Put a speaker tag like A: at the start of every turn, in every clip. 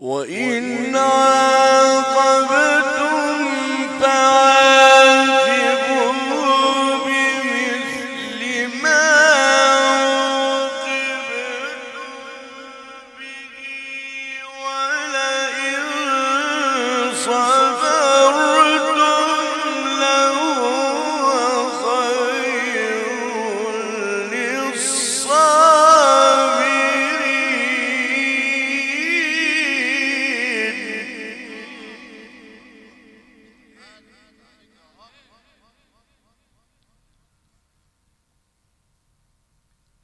A: وإن عاقبتم فعاقبوا بمثل ما عوقبتم به ولئن صبرتم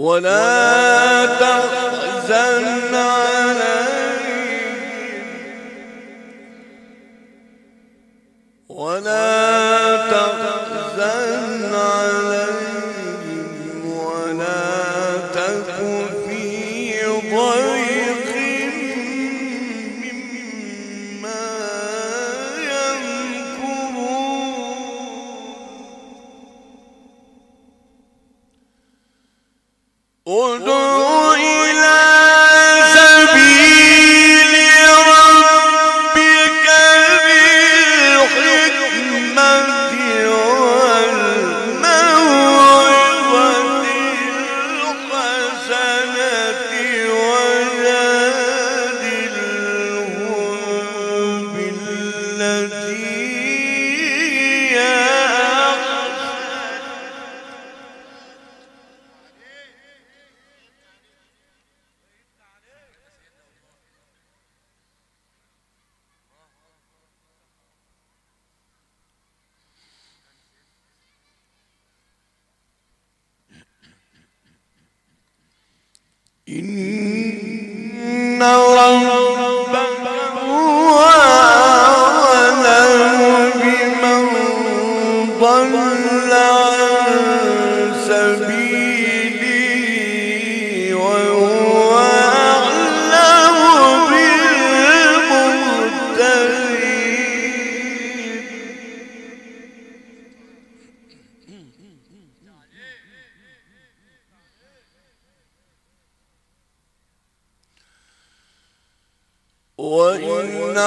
A: ولا تحزن. in وإن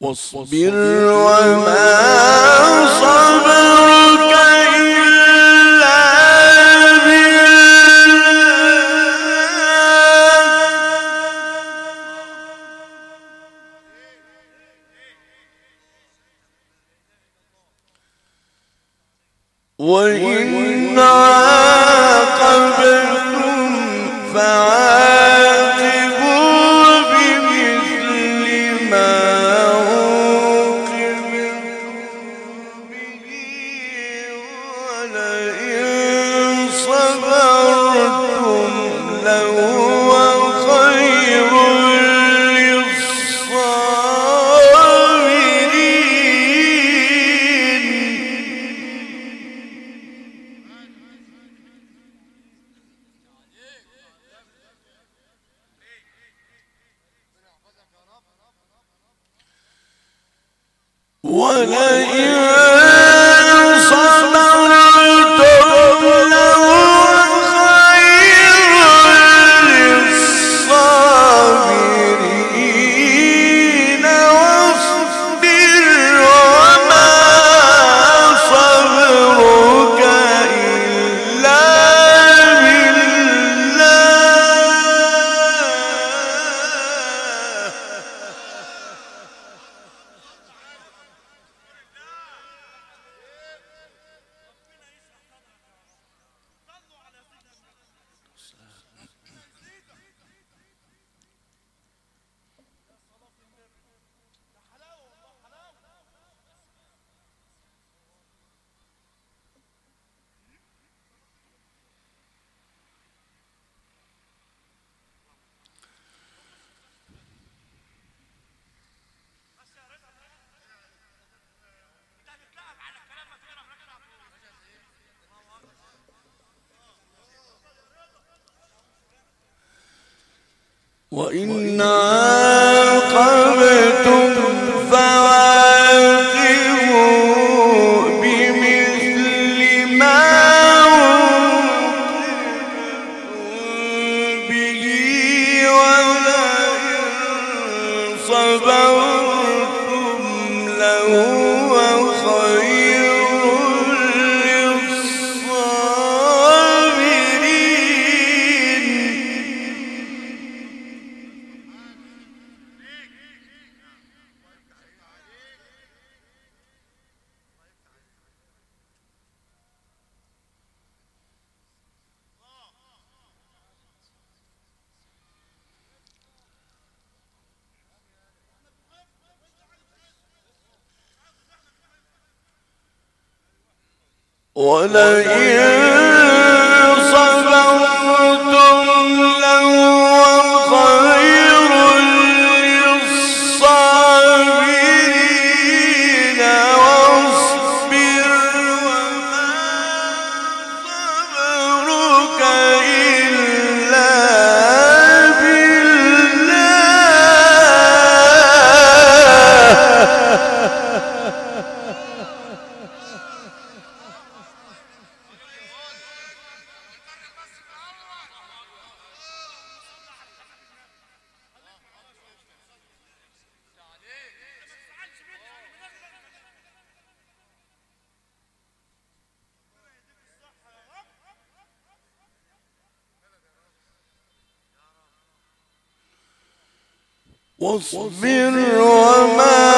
A: واصبر وما صبرك إلا بالله. وإن عاقبتم فعاقبتم وإنا 我们一 واصبر وما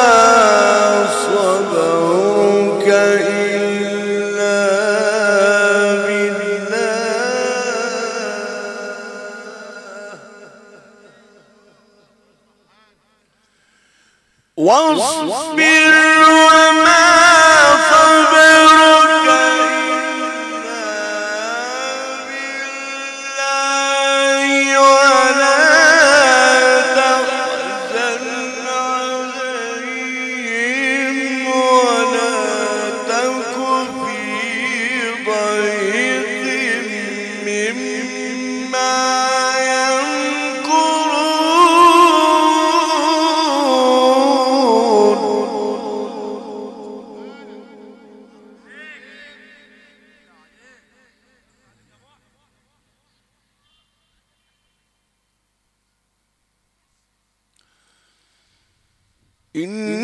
A: إن